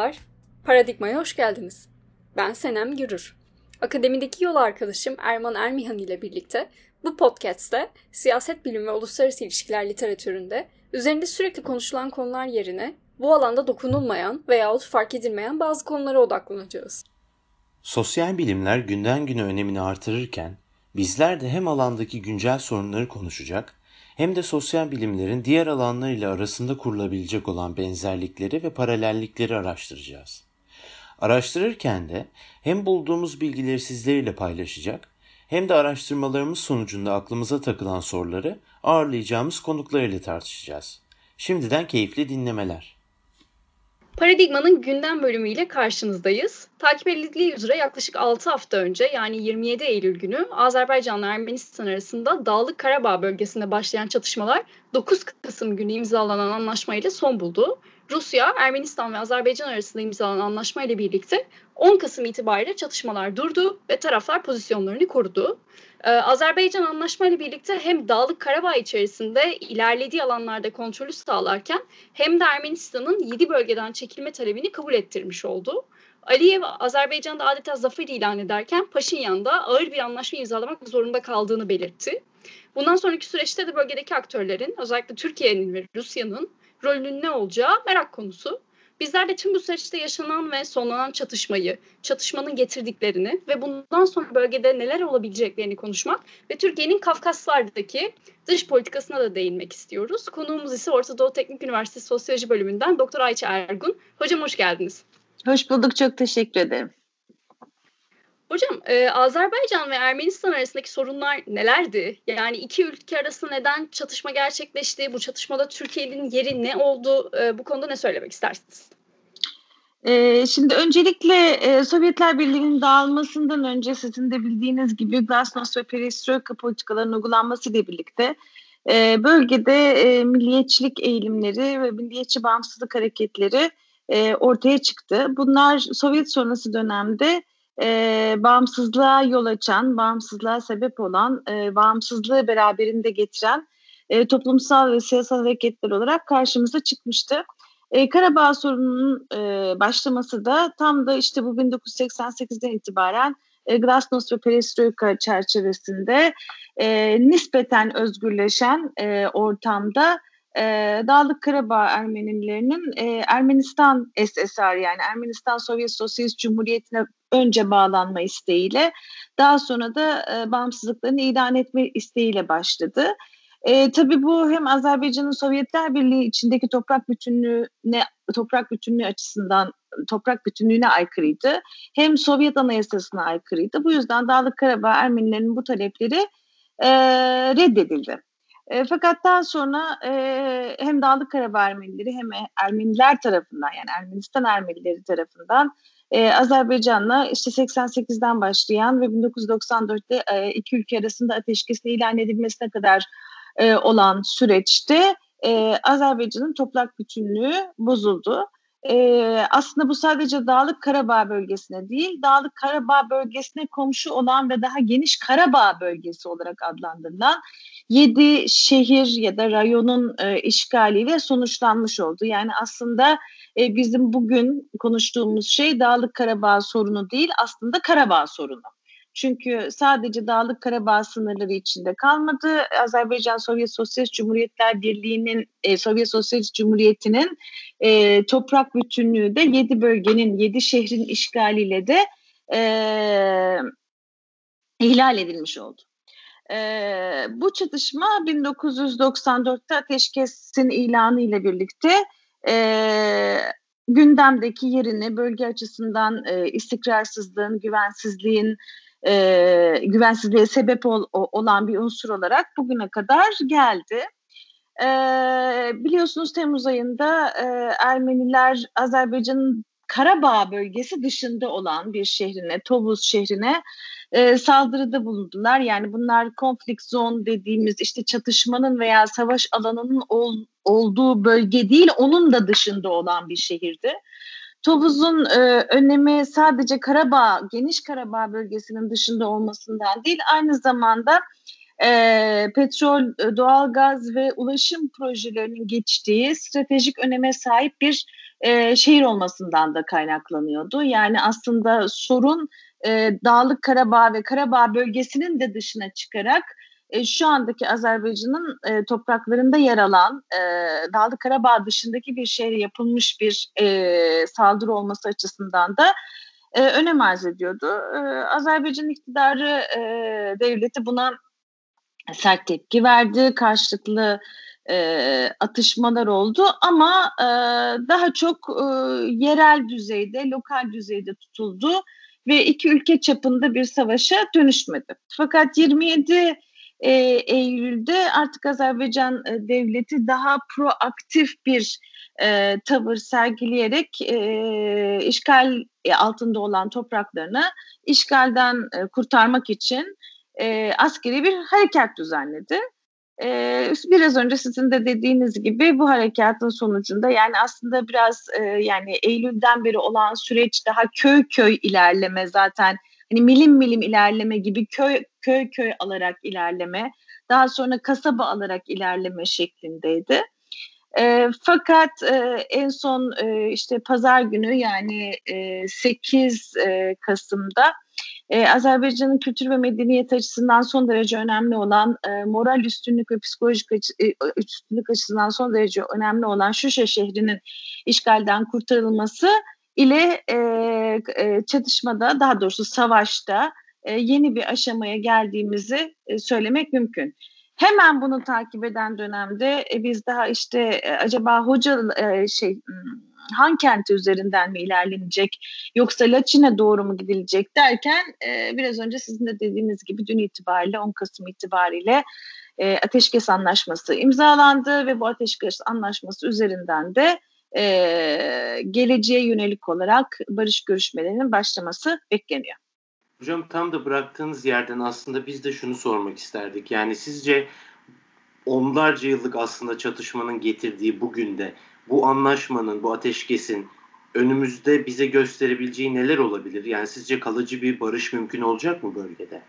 Merhabalar. Paradigma'ya hoş geldiniz. Ben Senem Gürür. Akademideki yol arkadaşım Erman Ermihan ile birlikte bu podcast'te siyaset bilimi ve uluslararası ilişkiler literatüründe üzerinde sürekli konuşulan konular yerine bu alanda dokunulmayan veyahut fark edilmeyen bazı konulara odaklanacağız. Sosyal bilimler günden güne önemini artırırken bizler de hem alandaki güncel sorunları konuşacak hem de sosyal bilimlerin diğer alanlarıyla arasında kurulabilecek olan benzerlikleri ve paralellikleri araştıracağız. Araştırırken de hem bulduğumuz bilgileri sizlerle paylaşacak hem de araştırmalarımız sonucunda aklımıza takılan soruları ağırlayacağımız konuklar ile tartışacağız. Şimdiden keyifli dinlemeler. Paradigma'nın gündem bölümüyle karşınızdayız. Takip edildiği üzere yaklaşık 6 hafta önce yani 27 Eylül günü Azerbaycan ile Ermenistan arasında Dağlık Karabağ bölgesinde başlayan çatışmalar 9 Kasım günü imzalanan anlaşmayla son buldu. Rusya, Ermenistan ve Azerbaycan arasında imzalanan anlaşma ile birlikte 10 Kasım itibariyle çatışmalar durdu ve taraflar pozisyonlarını korudu. Ee, Azerbaycan anlaşma ile birlikte hem Dağlık Karabağ içerisinde ilerlediği alanlarda kontrolü sağlarken hem de Ermenistan'ın 7 bölgeden çekilme talebini kabul ettirmiş oldu. Aliyev Azerbaycan'da adeta zafer ilan ederken Paşinyan'da ağır bir anlaşma imzalamak zorunda kaldığını belirtti. Bundan sonraki süreçte de bölgedeki aktörlerin özellikle Türkiye'nin ve Rusya'nın rolünün ne olacağı merak konusu. Bizler de tüm bu süreçte yaşanan ve sonlanan çatışmayı, çatışmanın getirdiklerini ve bundan sonra bölgede neler olabileceklerini konuşmak ve Türkiye'nin Kafkaslardaki dış politikasına da değinmek istiyoruz. Konuğumuz ise Orta Doğu Teknik Üniversitesi Sosyoloji Bölümünden Doktor Ayça Ergun. Hocam hoş geldiniz. Hoş bulduk, çok teşekkür ederim. Hocam e, Azerbaycan ve Ermenistan arasındaki sorunlar nelerdi? Yani iki ülke arasında neden çatışma gerçekleşti? Bu çatışmada Türkiye'nin yeri ne oldu? E, bu konuda ne söylemek istersiniz? E, şimdi öncelikle e, Sovyetler Birliği'nin dağılmasından önce sizin de bildiğiniz gibi Glasnost ve Perestroika politikalarının uygulanmasıyla birlikte e, bölgede e, milliyetçilik eğilimleri ve milliyetçi bağımsızlık hareketleri e, ortaya çıktı. Bunlar Sovyet sonrası dönemde e, bağımsızlığa yol açan, bağımsızlığa sebep olan, e, bağımsızlığı beraberinde getiren e, toplumsal ve siyasal hareketler olarak karşımıza çıkmıştı. E, Karabağ sorununun e, başlaması da tam da işte bu 1988'den itibaren e, Glasnost ve Perestroika çerçevesinde e, nispeten özgürleşen e, ortamda e, Dağlık Karabağ Ermenilerinin e, Ermenistan SSR yani Ermenistan Sovyet Sosyalist Cumhuriyeti'ne önce bağlanma isteğiyle daha sonra da e, bağımsızlıklarını ilan etme isteğiyle başladı. E, tabii bu hem Azerbaycan'ın Sovyetler Birliği içindeki toprak bütünlüğüne toprak bütünlüğü açısından toprak bütünlüğüne aykırıydı. Hem Sovyet Anayasası'na aykırıydı. Bu yüzden Dağlık Karabağ Ermenilerinin bu talepleri e, reddedildi. E, fakat daha sonra e, hem Dağlık Karabağ Ermenileri hem Ermeniler tarafından yani Ermenistan Ermenileri tarafından e, Azerbaycan'la işte 88'den başlayan ve 1994'te e, iki ülke arasında ateşkesin ilan edilmesine kadar e, olan süreçte e, Azerbaycan'ın toprak bütünlüğü bozuldu. E, aslında bu sadece Dağlık Karabağ bölgesine değil, Dağlık Karabağ bölgesine komşu olan ve daha geniş Karabağ bölgesi olarak adlandırılan 7 şehir ya da rayonun e, işgaliyle sonuçlanmış oldu. Yani aslında e, bizim bugün konuştuğumuz şey Dağlık Karabağ sorunu değil, aslında Karabağ sorunu. Çünkü sadece Dağlık Karabağ sınırları içinde kalmadı. Azerbaycan Sovyet Sosyalist Cumhuriyetler Birliği'nin, e, Sovyet Sosyalist Cumhuriyeti'nin e, toprak bütünlüğü de 7 bölgenin, 7 şehrin işgaliyle de e, ihlal edilmiş oldu. E, bu çatışma 1994'te ateşkesin ilanı ile birlikte e, gündemdeki yerini bölge açısından e, istikrarsızlığın, güvensizliğin, e, güvensizliğe sebep ol, olan bir unsur olarak bugüne kadar geldi. E, biliyorsunuz Temmuz ayında e, Ermeniler Azerbaycan'ın Karabağ bölgesi dışında olan bir şehrine, Tovuz şehrine e, saldırıda bulundular. Yani bunlar konflikt zone dediğimiz işte çatışmanın veya savaş alanının ol, olduğu bölge değil, onun da dışında olan bir şehirdi. Tovuz'un e, önemi sadece Karabağ, geniş Karabağ bölgesinin dışında olmasından değil, aynı zamanda e, petrol, e, doğalgaz ve ulaşım projelerinin geçtiği stratejik öneme sahip bir e, şehir olmasından da kaynaklanıyordu. Yani aslında sorun e, Dağlık Karabağ ve Karabağ bölgesinin de dışına çıkarak e, şu andaki Azerbaycan'ın e, topraklarında yer alan e, Dağlık Karabağ dışındaki bir şehre yapılmış bir e, saldırı olması açısından da e, önem arz ediyordu. E, Azerbaycan iktidarı e, devleti buna sert tepki verdi. Karşılıklı e, atışmalar oldu ama e, daha çok e, yerel düzeyde, lokal düzeyde tutuldu ve iki ülke çapında bir savaşa dönüşmedi. Fakat 27 e, Eylül'de artık Azerbaycan e, devleti daha proaktif bir e, tavır sergileyerek e, işgal altında olan topraklarını işgalden e, kurtarmak için e, askeri bir harekat düzenledi. Ee, biraz önce sizin de dediğiniz gibi bu harekatın sonucunda yani aslında biraz e, yani Eylül'den beri olan süreç daha köy köy ilerleme zaten hani milim milim ilerleme gibi köy köy köy alarak ilerleme daha sonra kasaba alarak ilerleme şeklindeydi. E, fakat e, en son e, işte pazar günü yani e, 8 e, Kasım'da ee, Azerbaycan'ın kültür ve medeniyet açısından son derece önemli olan e, moral üstünlük ve psikolojik açı, e, üstünlük açısından son derece önemli olan Şuşa şehrinin işgalden kurtarılması ile e, e, çatışmada daha doğrusu savaşta e, yeni bir aşamaya geldiğimizi e, söylemek mümkün. Hemen bunu takip eden dönemde e, biz daha işte e, acaba hoca e, şey hmm, Han kenti üzerinden mi ilerlenecek yoksa Laçin'e doğru mu gidilecek derken e, biraz önce sizin de dediğiniz gibi dün itibariyle 10 Kasım itibariyle e, ateşkes anlaşması imzalandı ve bu ateşkes anlaşması üzerinden de e, geleceğe yönelik olarak barış görüşmelerinin başlaması bekleniyor. Hocam tam da bıraktığınız yerden aslında biz de şunu sormak isterdik. Yani sizce onlarca yıllık aslında çatışmanın getirdiği bugün de bu anlaşmanın, bu ateşkesin önümüzde bize gösterebileceği neler olabilir? Yani sizce kalıcı bir barış mümkün olacak mı bölgede?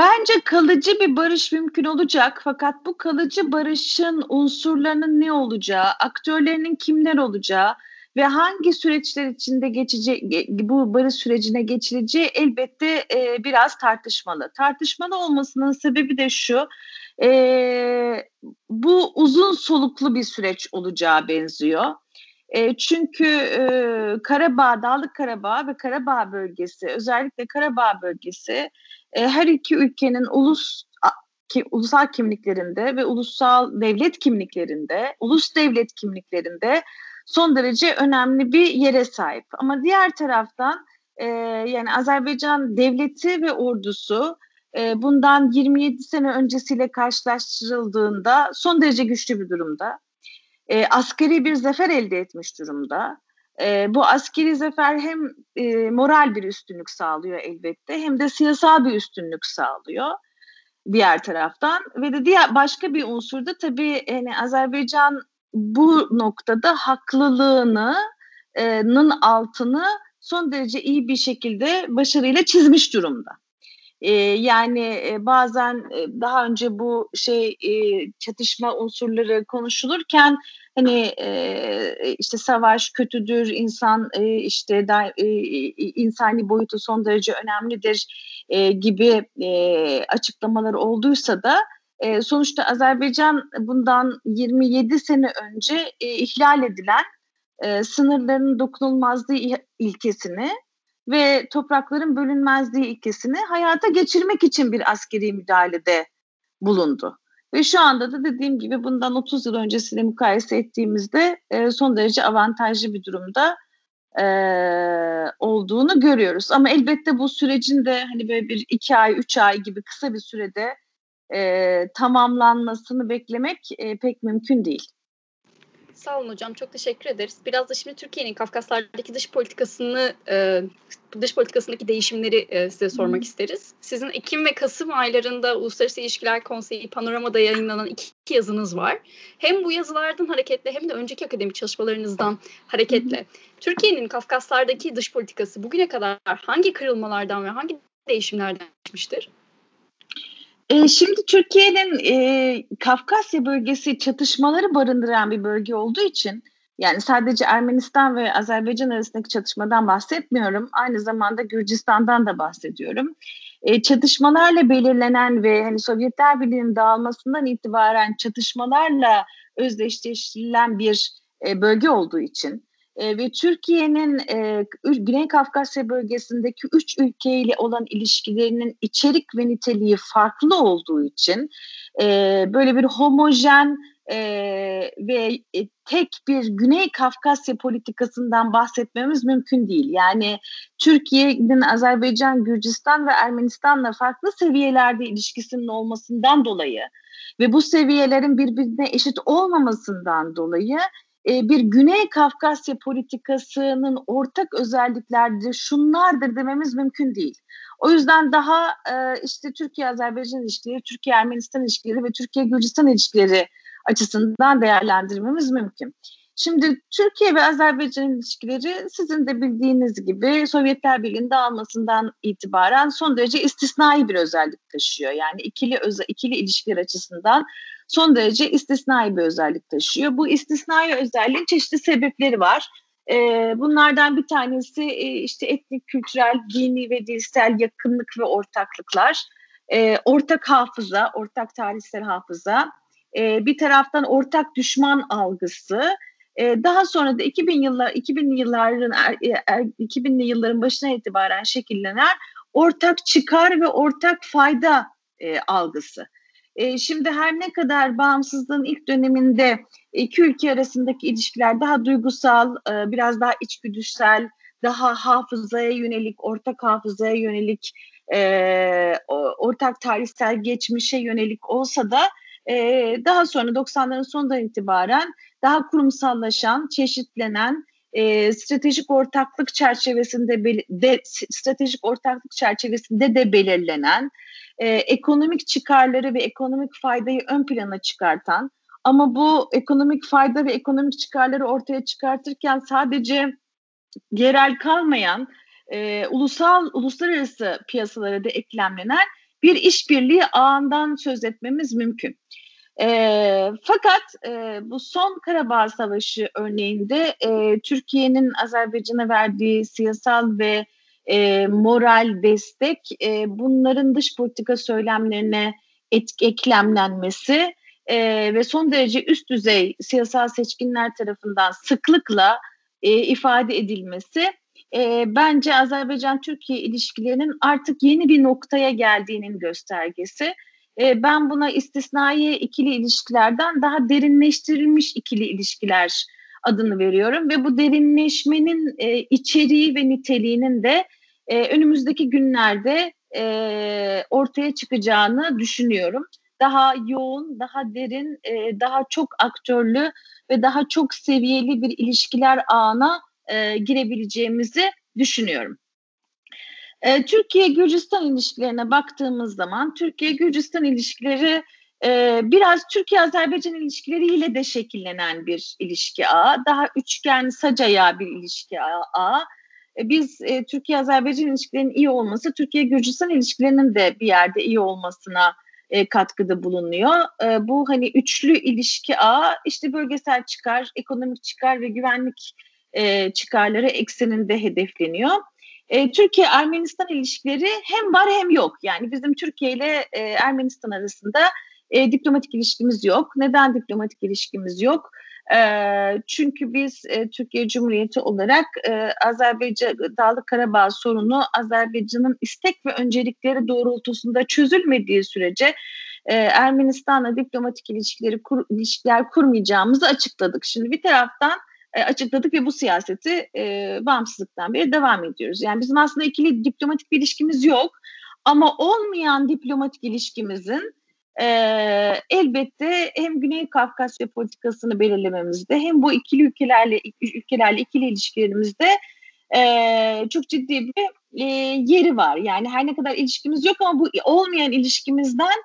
Bence kalıcı bir barış mümkün olacak fakat bu kalıcı barışın unsurlarının ne olacağı, aktörlerinin kimler olacağı ve hangi süreçler içinde geçecek bu barış sürecine geçileceği elbette e, biraz tartışmalı. Tartışmalı olmasının sebebi de şu, e, bu uzun soluklu bir süreç olacağı benziyor. E, çünkü e, Karabağ, Dağlık Karabağ ve Karabağ bölgesi, özellikle Karabağ bölgesi e, her iki ülkenin ulus ki, ulusal kimliklerinde ve ulusal devlet kimliklerinde, ulus devlet kimliklerinde son derece önemli bir yere sahip. Ama diğer taraftan e, yani Azerbaycan devleti ve ordusu e, bundan 27 sene öncesiyle karşılaştırıldığında son derece güçlü bir durumda. E, askeri bir zafer elde etmiş durumda. E, bu askeri zafer hem e, moral bir üstünlük sağlıyor elbette hem de siyasal bir üstünlük sağlıyor diğer taraftan ve de diğer başka bir unsur da tabii yani Azerbaycan bu noktada haklılığını e, altını son derece iyi bir şekilde başarıyla çizmiş durumda. E, yani e, bazen e, daha önce bu şey e, çatışma unsurları konuşulurken hani e, işte savaş kötüdür, insan e, işte da, e, insani boyutu son derece önemlidir e, gibi e, açıklamalar olduysa da e, sonuçta Azerbaycan bundan 27 sene önce e, ihlal edilen e, sınırların dokunulmazlığı ilkesini ve toprakların bölünmezliği ilkesini hayata geçirmek için bir askeri müdahalede bulundu. Ve şu anda da dediğim gibi bundan 30 yıl öncesiyle mukayese ettiğimizde e, son derece avantajlı bir durumda e, olduğunu görüyoruz. Ama elbette bu sürecin de hani böyle bir iki ay, üç ay gibi kısa bir sürede e, tamamlanmasını beklemek e, pek mümkün değil. Sağ olun hocam. Çok teşekkür ederiz. Biraz da şimdi Türkiye'nin Kafkaslardaki dış politikasını, e, dış politikasındaki değişimleri e, size sormak hmm. isteriz. Sizin Ekim ve Kasım aylarında Uluslararası İlişkiler Konseyi Panorama'da yayınlanan iki, iki yazınız var. Hem bu yazılardan hareketle hem de önceki akademik çalışmalarınızdan hareketle hmm. Türkiye'nin Kafkaslardaki dış politikası bugüne kadar hangi kırılmalardan ve hangi değişimlerden geçmiştir? E, şimdi Türkiye'nin e, Kafkasya bölgesi çatışmaları barındıran bir bölge olduğu için Yani sadece Ermenistan ve Azerbaycan arasındaki çatışmadan bahsetmiyorum. Aynı zamanda Gürcistan'dan da bahsediyorum. E, çatışmalarla belirlenen ve hani Sovyetler Birliği'nin dağılmasından itibaren çatışmalarla özdeşleştirilen bir e, bölge olduğu için e, ve Türkiye'nin e, Güney Kafkasya bölgesindeki üç ülkeyle olan ilişkilerinin içerik ve niteliği farklı olduğu için e, böyle bir homojen e, ve e, tek bir Güney Kafkasya politikasından bahsetmemiz mümkün değil. Yani Türkiye'nin Azerbaycan, Gürcistan ve Ermenistan'la farklı seviyelerde ilişkisinin olmasından dolayı ve bu seviyelerin birbirine eşit olmamasından dolayı bir Güney Kafkasya politikasının ortak özellikleri şunlardır dememiz mümkün değil. O yüzden daha işte Türkiye-Azerbaycan ilişkileri, Türkiye-Ermenistan ilişkileri ve Türkiye-Gürcistan ilişkileri açısından değerlendirmemiz mümkün. Şimdi Türkiye ve Azerbaycan ilişkileri sizin de bildiğiniz gibi Sovyetler Birliği'nin dağılmasından itibaren son derece istisnai bir özellik taşıyor. Yani ikili özel, ikili ilişkiler açısından son derece istisnai bir özellik taşıyor. Bu istisnai özelliğin çeşitli sebepleri var. Ee, bunlardan bir tanesi e, işte etnik, kültürel, dini ve dilsel yakınlık ve ortaklıklar. Ee, ortak hafıza, ortak tarihsel hafıza. Ee, bir taraftan ortak düşman algısı. Daha sonra da 2000 yıllar 2000'li yılların 2000'li er, yılların başına itibaren şekillenen ortak çıkar ve ortak fayda e, algısı. E, şimdi her ne kadar bağımsızlığın ilk döneminde iki ülke arasındaki ilişkiler daha duygusal, e, biraz daha içgüdüsel, daha hafızaya yönelik, ortak hafızaya yönelik, e, ortak tarihsel geçmişe yönelik olsa da daha sonra 90'ların sonundan itibaren daha kurumsallaşan, çeşitlenen, e, stratejik ortaklık çerçevesinde de, stratejik ortaklık çerçevesinde de belirlenen e, ekonomik çıkarları ve ekonomik faydayı ön plana çıkartan ama bu ekonomik fayda ve ekonomik çıkarları ortaya çıkartırken sadece yerel kalmayan e, ulusal uluslararası piyasalara da eklemlenen bir işbirliği ağından söz etmemiz mümkün. E, fakat e, bu son Karabağ Savaşı örneğinde e, Türkiye'nin Azerbaycan'a verdiği siyasal ve e, moral destek e, bunların dış politika söylemlerine etki, eklemlenmesi e, ve son derece üst düzey siyasal seçkinler tarafından sıklıkla e, ifade edilmesi e, bence Azerbaycan-Türkiye ilişkilerinin artık yeni bir noktaya geldiğinin göstergesi. E, ben buna istisnai ikili ilişkilerden daha derinleştirilmiş ikili ilişkiler adını veriyorum ve bu derinleşmenin e, içeriği ve niteliğinin de e, önümüzdeki günlerde e, ortaya çıkacağını düşünüyorum. Daha yoğun, daha derin, e, daha çok aktörlü ve daha çok seviyeli bir ilişkiler ağına e, girebileceğimizi düşünüyorum. E, Türkiye-Gürcistan ilişkilerine baktığımız zaman Türkiye-Gürcistan ilişkileri e, biraz Türkiye-Azerbaycan ilişkileriyle de şekillenen bir ilişki ağı. Daha üçgen, sacaya bir ilişki ağı. E, biz e, Türkiye-Azerbaycan ilişkilerinin iyi olması, Türkiye-Gürcistan ilişkilerinin de bir yerde iyi olmasına e, katkıda bulunuyor. E, bu hani üçlü ilişki ağı işte bölgesel çıkar, ekonomik çıkar ve güvenlik e, çıkarları ekseninde hedefleniyor. E, Türkiye-Ermenistan ilişkileri hem var hem yok. Yani bizim Türkiye ile e, Ermenistan arasında e, diplomatik ilişkimiz yok. Neden diplomatik ilişkimiz yok? Çünkü biz e, Türkiye Cumhuriyeti olarak e, Azerbaycan Dağlık Karabağ sorunu Azerbaycan'ın istek ve öncelikleri doğrultusunda çözülmediği sürece e, Ermenistan'la diplomatik ilişkileri kur, ilişkiler kurmayacağımızı açıkladık. Şimdi bir taraftan açıkladık ve bu siyaseti bağımsızlıktan beri devam ediyoruz. Yani bizim aslında ikili diplomatik bir ilişkimiz yok ama olmayan diplomatik ilişkimizin e, elbette hem Güney Kafkasya politikasını belirlememizde hem bu ikili ülkelerle ülkelerle ikili ilişkilerimizde e, çok ciddi bir e, yeri var. Yani her ne kadar ilişkimiz yok ama bu olmayan ilişkimizden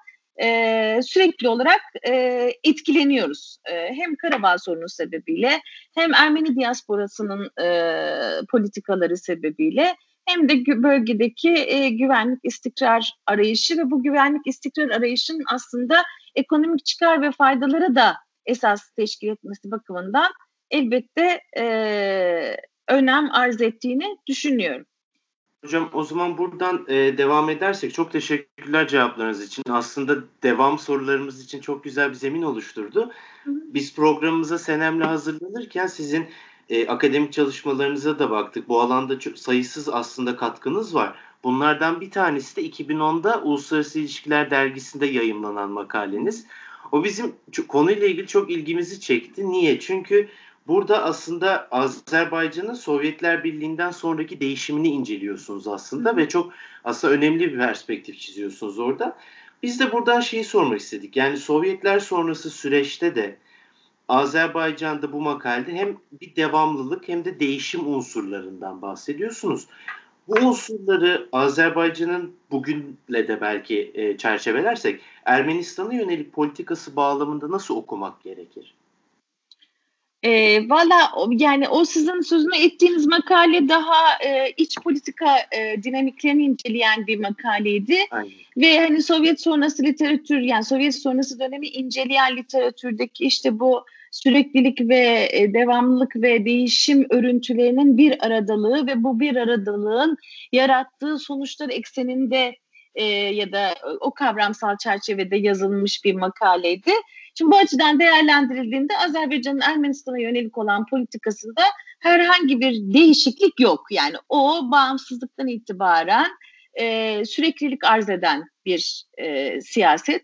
e, sürekli olarak e, etkileniyoruz. E, hem Karabağ sorunu sebebiyle hem Ermeni diasporasının e, politikaları sebebiyle hem de bölgedeki e, güvenlik istikrar arayışı ve bu güvenlik istikrar arayışının aslında ekonomik çıkar ve faydaları da esas teşkil etmesi bakımından elbette e, önem arz ettiğini düşünüyorum. Hocam o zaman buradan e, devam edersek çok teşekkürler cevaplarınız için. Aslında devam sorularımız için çok güzel bir zemin oluşturdu. Biz programımıza Senem'le hazırlanırken sizin e, akademik çalışmalarınıza da baktık. Bu alanda çok, sayısız aslında katkınız var. Bunlardan bir tanesi de 2010'da Uluslararası İlişkiler Dergisi'nde yayımlanan makaleniz. O bizim konuyla ilgili çok ilgimizi çekti. Niye? Çünkü Burada aslında Azerbaycan'ın Sovyetler Birliği'nden sonraki değişimini inceliyorsunuz aslında ve çok aslında önemli bir perspektif çiziyorsunuz orada. Biz de buradan şeyi sormak istedik. Yani Sovyetler sonrası süreçte de Azerbaycan'da bu makalede hem bir devamlılık hem de değişim unsurlarından bahsediyorsunuz. Bu unsurları Azerbaycan'ın bugünle de belki e, çerçevelersek Ermenistan'a yönelik politikası bağlamında nasıl okumak gerekir? E, Valla yani o sizin sözünü ettiğiniz makale daha e, iç politika e, dinamiklerini inceleyen bir makaleydi. Aynen. Ve hani Sovyet sonrası literatür yani Sovyet sonrası dönemi inceleyen literatürdeki işte bu süreklilik ve e, devamlılık ve değişim örüntülerinin bir aradalığı ve bu bir aradalığın yarattığı sonuçlar ekseninde e, ya da o kavramsal çerçevede yazılmış bir makaleydi. Şimdi bu açıdan değerlendirildiğinde Azerbaycan'ın Ermenistan'a yönelik olan politikasında herhangi bir değişiklik yok. Yani o bağımsızlıktan itibaren e, süreklilik arz eden bir e, siyaset.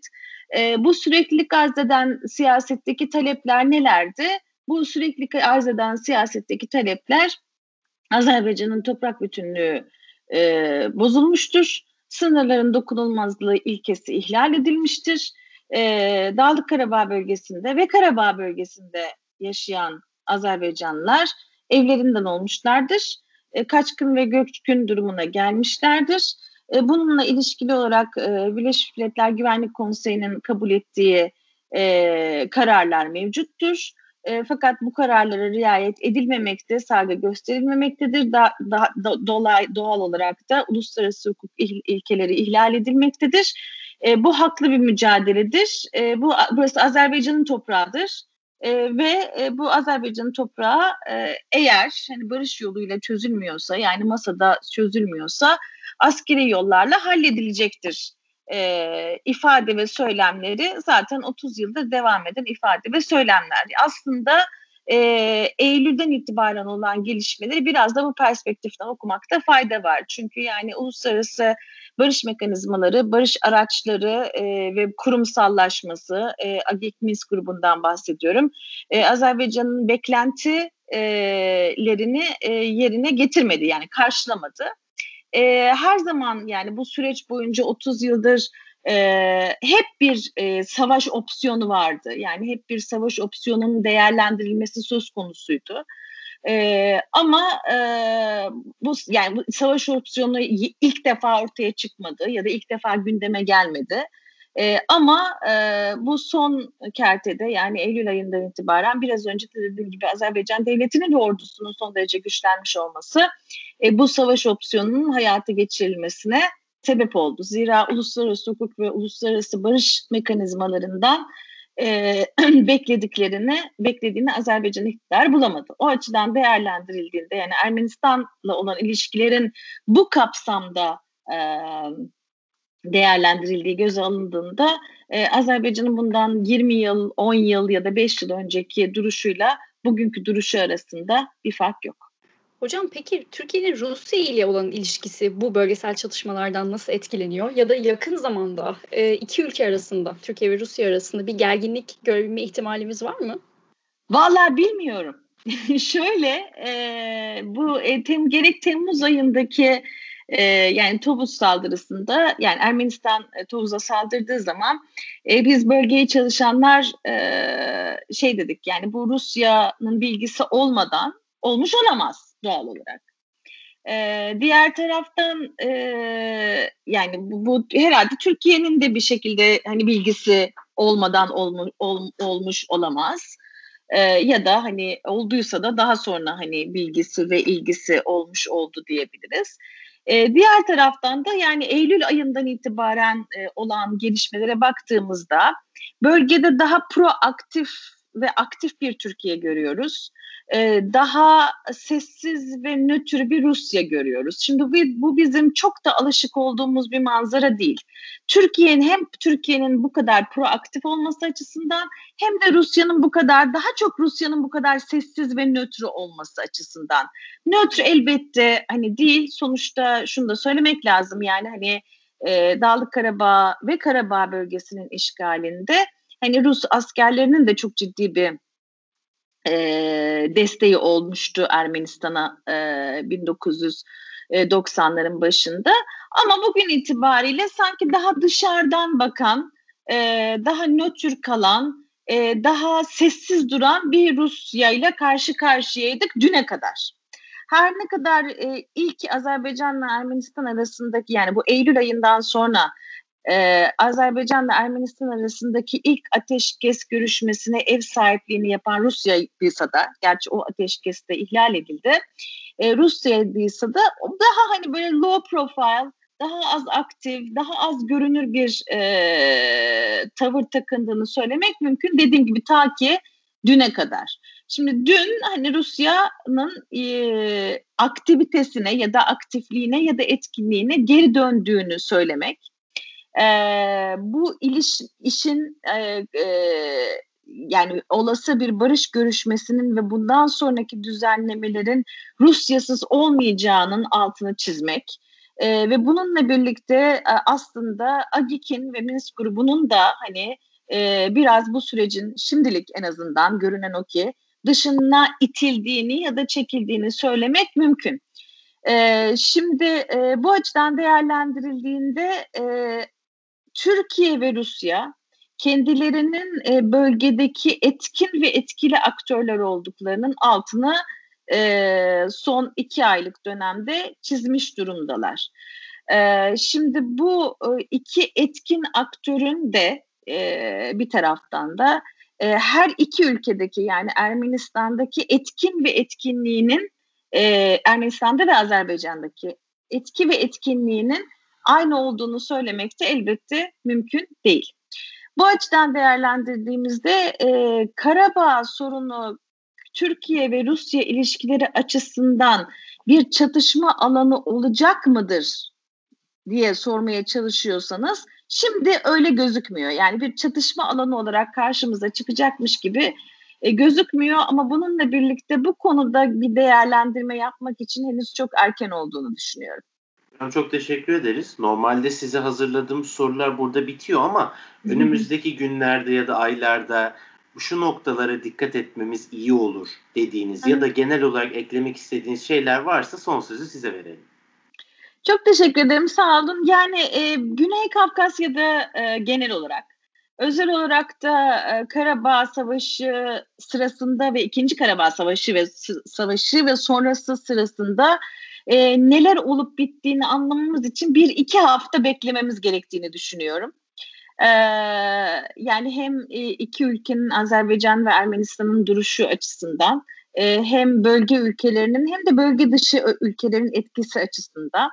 E, bu süreklilik arz eden siyasetteki talepler nelerdi? Bu süreklilik arz eden siyasetteki talepler Azerbaycan'ın toprak bütünlüğü e, bozulmuştur. Sınırların dokunulmazlığı ilkesi ihlal edilmiştir e, Dağlık Karabağ bölgesinde ve Karabağ bölgesinde yaşayan Azerbaycanlılar evlerinden olmuşlardır. E, kaçkın ve göçkün durumuna gelmişlerdir. E, bununla ilişkili olarak e, Birleşmiş Milletler Güvenlik Konseyi'nin kabul ettiği e, kararlar mevcuttur. E, fakat bu kararlara riayet edilmemekte, saygı gösterilmemektedir. Da, da, da, dolay, doğal olarak da uluslararası hukuk il, ilkeleri ihlal edilmektedir. E, bu haklı bir mücadeledir. E, bu burası Azerbaycan'ın toprağıdır. E, ve e, bu Azerbaycan'ın toprağı e, eğer hani barış yoluyla çözülmüyorsa yani masada çözülmüyorsa askeri yollarla halledilecektir e, ifade ve söylemleri zaten 30 yıldır devam eden ifade ve söylemler. Aslında e, Eylül'den itibaren olan gelişmeleri biraz da bu perspektiften okumakta fayda var. Çünkü yani uluslararası barış mekanizmaları, barış araçları e, ve kurumsallaşması, e, Agek Minsk grubundan bahsediyorum. E, Azerbaycan'ın beklentilerini e, yerine getirmedi yani karşılamadı. E, her zaman yani bu süreç boyunca 30 yıldır e, hep bir e, savaş opsiyonu vardı. Yani hep bir savaş opsiyonunun değerlendirilmesi söz konusuydu. E, ama e, bu yani bu savaş opsiyonu ilk defa ortaya çıkmadı ya da ilk defa gündeme gelmedi. E, ama e, bu son kertede yani Eylül ayından itibaren biraz önce de dediğim gibi Azerbaycan devletinin ve ordusunun son derece güçlenmiş olması e, bu savaş opsiyonunun hayata geçirilmesine sebep oldu. Zira uluslararası hukuk ve uluslararası barış mekanizmalarından e, beklediklerini, beklediğini Azerbaycan iktidar bulamadı. O açıdan değerlendirildiğinde yani Ermenistan'la olan ilişkilerin bu kapsamda e, değerlendirildiği göze alındığında e, Azerbaycan'ın bundan 20 yıl, 10 yıl ya da 5 yıl önceki duruşuyla bugünkü duruşu arasında bir fark yok. Hocam peki Türkiye'nin Rusya ile olan ilişkisi bu bölgesel çatışmalardan nasıl etkileniyor? Ya da yakın zamanda e, iki ülke arasında, Türkiye ve Rusya arasında bir gerginlik görebilme ihtimalimiz var mı? Vallahi bilmiyorum. Şöyle e, bu e, tem, gerek Temmuz ayındaki e, yani Tovuz saldırısında yani Ermenistan e, Tovuz'a saldırdığı zaman e, biz bölgeye çalışanlar e, şey dedik yani bu Rusya'nın bilgisi olmadan olmuş olamaz doğal olarak. Ee, diğer taraftan e, yani bu, bu herhalde Türkiye'nin de bir şekilde hani bilgisi olmadan olmu, ol, olmuş olamaz. Ee, ya da hani olduysa da daha sonra hani bilgisi ve ilgisi olmuş oldu diyebiliriz. Ee, diğer taraftan da yani Eylül ayından itibaren e, olan gelişmelere baktığımızda bölgede daha proaktif ve aktif bir Türkiye görüyoruz. Ee, daha sessiz ve nötr bir Rusya görüyoruz. Şimdi bu, bu bizim çok da alışık olduğumuz bir manzara değil. Türkiye'nin hem Türkiye'nin bu kadar proaktif olması açısından hem de Rusya'nın bu kadar daha çok Rusya'nın bu kadar sessiz ve nötr olması açısından. Nötr elbette hani değil sonuçta şunu da söylemek lazım yani hani e, Dağlık Karabağ ve Karabağ bölgesinin işgalinde hani Rus askerlerinin de çok ciddi bir e, desteği olmuştu Ermenistan'a e, 1990'ların başında. Ama bugün itibariyle sanki daha dışarıdan bakan, e, daha nötr kalan, e, daha sessiz duran bir Rusya ile karşı karşıyaydık düne kadar. Her ne kadar e, ilk Azerbaycan'la Ermenistan arasındaki yani bu Eylül ayından sonra e, Azerbaycan ve Ermenistan arasındaki ilk ateşkes görüşmesine ev sahipliğini yapan Rusya da, gerçi o ateşkes de ihlal edildi. E, Rusya'dıysa da daha hani böyle low profile, daha az aktif, daha az görünür bir e, tavır takındığını söylemek mümkün. Dediğim gibi ta ki düne kadar. Şimdi dün hani Rusya'nın e, aktivitesine ya da aktifliğine ya da etkinliğine geri döndüğünü söylemek e, bu iliş, işin e, e, yani olası bir barış görüşmesinin ve bundan sonraki düzenlemelerin Rusyasız olmayacağının altını çizmek e, ve bununla birlikte e, aslında AGİK'in ve Minsk grubunun da hani e, biraz bu sürecin şimdilik en azından görünen o ki dışına itildiğini ya da çekildiğini söylemek mümkün. E, şimdi e, bu açıdan değerlendirildiğinde e, Türkiye ve Rusya kendilerinin e, bölgedeki etkin ve etkili aktörler olduklarının altını e, son iki aylık dönemde çizmiş durumdalar. E, şimdi bu e, iki etkin aktörün de e, bir taraftan da e, her iki ülkedeki yani Ermenistan'daki etkin ve etkinliğinin e, Ermenistan'da ve Azerbaycan'daki etki ve etkinliğinin aynı olduğunu söylemek de elbette mümkün değil. Bu açıdan değerlendirdiğimizde e, Karabağ sorunu Türkiye ve Rusya ilişkileri açısından bir çatışma alanı olacak mıdır diye sormaya çalışıyorsanız şimdi öyle gözükmüyor. Yani bir çatışma alanı olarak karşımıza çıkacakmış gibi e, gözükmüyor ama bununla birlikte bu konuda bir değerlendirme yapmak için henüz çok erken olduğunu düşünüyorum. Çok teşekkür ederiz. Normalde size hazırladığım sorular burada bitiyor ama önümüzdeki günlerde ya da aylarda şu noktalara dikkat etmemiz iyi olur dediğiniz ya da genel olarak eklemek istediğiniz şeyler varsa son sözü size verelim. Çok teşekkür ederim. Sağ olun. Yani e, Güney Kafkasya'da e, genel olarak özel olarak da e, Karabağ Savaşı sırasında ve ikinci Karabağ Savaşı ve Savaşı ve sonrası sırasında e, neler olup bittiğini anlamamız için bir iki hafta beklememiz gerektiğini düşünüyorum. Ee, yani hem e, iki ülkenin Azerbaycan ve Ermenistan'ın duruşu açısından e, hem bölge ülkelerinin hem de bölge dışı ülkelerin etkisi açısından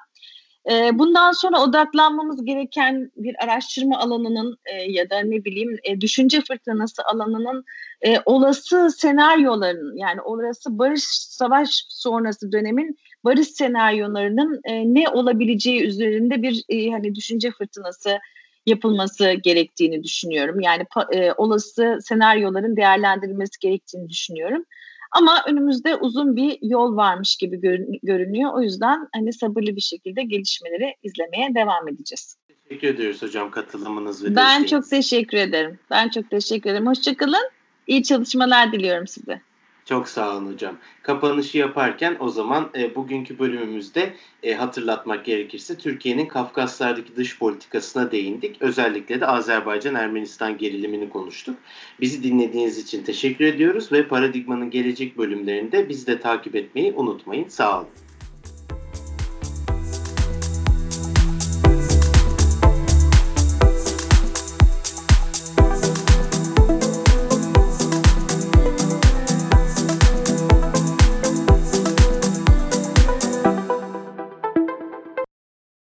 e, bundan sonra odaklanmamız gereken bir araştırma alanının e, ya da ne bileyim e, düşünce fırtınası alanının e, olası senaryoların yani olası barış savaş sonrası dönemin barış senaryolarının e, ne olabileceği üzerinde bir e, hani düşünce fırtınası yapılması gerektiğini düşünüyorum. Yani e, olası senaryoların değerlendirilmesi gerektiğini düşünüyorum. Ama önümüzde uzun bir yol varmış gibi görünüyor. O yüzden hani sabırlı bir şekilde gelişmeleri izlemeye devam edeceğiz. Teşekkür ediyoruz hocam katılımınız ve Ben çok teşekkür ederim. Ben çok teşekkür ederim. Hoşçakalın. İyi çalışmalar diliyorum size. Çok sağ olun hocam. Kapanışı yaparken o zaman e, bugünkü bölümümüzde e, hatırlatmak gerekirse Türkiye'nin Kafkaslardaki dış politikasına değindik. Özellikle de Azerbaycan-Ermenistan gerilimini konuştuk. Bizi dinlediğiniz için teşekkür ediyoruz ve Paradigma'nın gelecek bölümlerinde bizi de takip etmeyi unutmayın. Sağ olun.